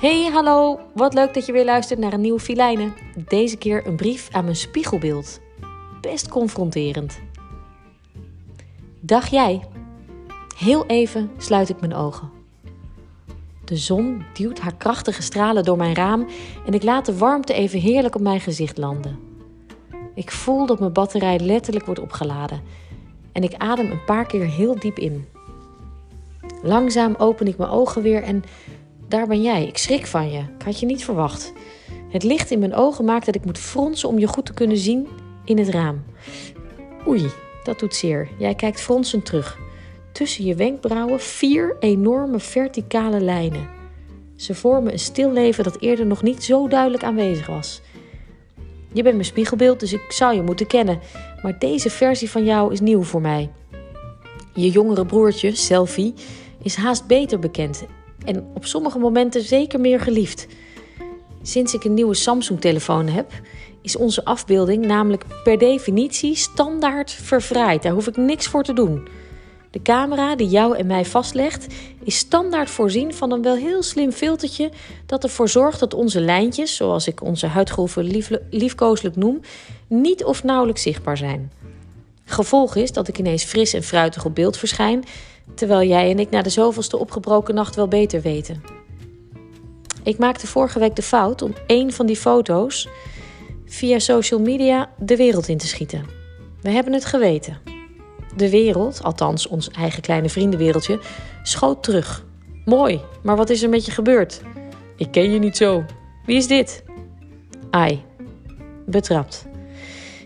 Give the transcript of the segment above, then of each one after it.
Hey, hallo. Wat leuk dat je weer luistert naar een nieuwe filijnen. Deze keer een brief aan mijn spiegelbeeld. Best confronterend. Dag jij. Heel even sluit ik mijn ogen. De zon duwt haar krachtige stralen door mijn raam en ik laat de warmte even heerlijk op mijn gezicht landen. Ik voel dat mijn batterij letterlijk wordt opgeladen en ik adem een paar keer heel diep in. Langzaam open ik mijn ogen weer en daar ben jij. Ik schrik van je. Ik had je niet verwacht. Het licht in mijn ogen maakt dat ik moet fronsen om je goed te kunnen zien in het raam. Oei, dat doet zeer. Jij kijkt fronsend terug. Tussen je wenkbrauwen vier enorme verticale lijnen. Ze vormen een stilleven dat eerder nog niet zo duidelijk aanwezig was. Je bent mijn spiegelbeeld, dus ik zou je moeten kennen. Maar deze versie van jou is nieuw voor mij. Je jongere broertje, Selfie, is haast beter bekend en op sommige momenten zeker meer geliefd. Sinds ik een nieuwe Samsung-telefoon heb, is onze afbeelding namelijk per definitie standaard verfraaid. Daar hoef ik niks voor te doen. De camera die jou en mij vastlegt, is standaard voorzien van een wel heel slim filtertje dat ervoor zorgt dat onze lijntjes, zoals ik onze huidgolven lief, liefkozelijk noem, niet of nauwelijks zichtbaar zijn. Gevolg is dat ik ineens fris en fruitig op beeld verschijn terwijl jij en ik na de zoveelste opgebroken nacht wel beter weten. Ik maakte vorige week de fout om één van die foto's via social media de wereld in te schieten. We hebben het geweten. De wereld, althans ons eigen kleine vriendenwereldje, schoot terug. Mooi, maar wat is er met je gebeurd? Ik ken je niet zo. Wie is dit? Ai. Betrapt.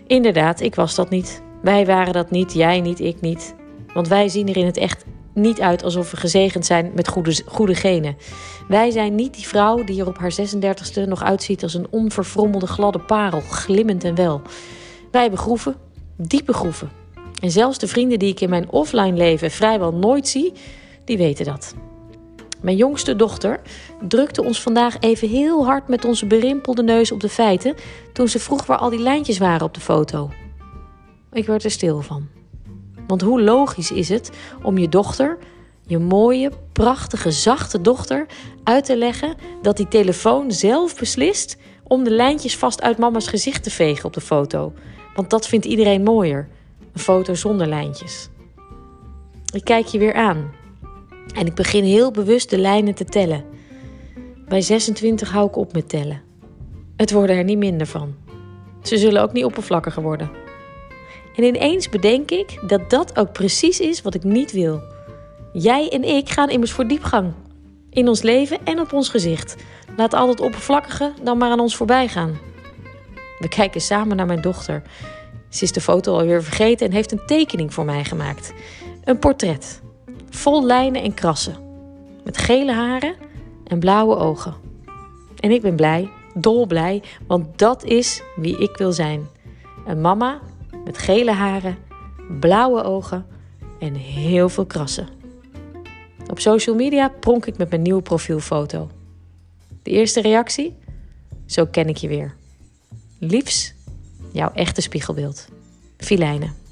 Inderdaad, ik was dat niet. Wij waren dat niet, jij niet, ik niet. Want wij zien er in het echt niet uit alsof we gezegend zijn met goede, goede genen. Wij zijn niet die vrouw die er op haar 36e nog uitziet als een onverfrommelde gladde parel, glimmend en wel. Wij hebben groeven, diepe groeven. En zelfs de vrienden die ik in mijn offline leven vrijwel nooit zie, die weten dat. Mijn jongste dochter drukte ons vandaag even heel hard met onze berimpelde neus op de feiten toen ze vroeg waar al die lijntjes waren op de foto. Ik werd er stil van. Want hoe logisch is het om je dochter, je mooie, prachtige, zachte dochter, uit te leggen dat die telefoon zelf beslist om de lijntjes vast uit mama's gezicht te vegen op de foto? Want dat vindt iedereen mooier. Een foto zonder lijntjes. Ik kijk je weer aan. En ik begin heel bewust de lijnen te tellen. Bij 26 hou ik op met tellen. Het worden er niet minder van. Ze zullen ook niet oppervlakkiger worden. En ineens bedenk ik dat dat ook precies is wat ik niet wil. Jij en ik gaan immers voor diepgang. In ons leven en op ons gezicht. Laat al het oppervlakkige dan maar aan ons voorbij gaan. We kijken samen naar mijn dochter. Ze is de foto alweer vergeten en heeft een tekening voor mij gemaakt. Een portret. Vol lijnen en krassen. Met gele haren en blauwe ogen. En ik ben blij, dolblij, want dat is wie ik wil zijn. Een mama met gele haren, blauwe ogen en heel veel krassen. Op social media pronk ik met mijn nieuwe profielfoto. De eerste reactie? Zo ken ik je weer. Liefs, jouw echte spiegelbeeld. Filijnen.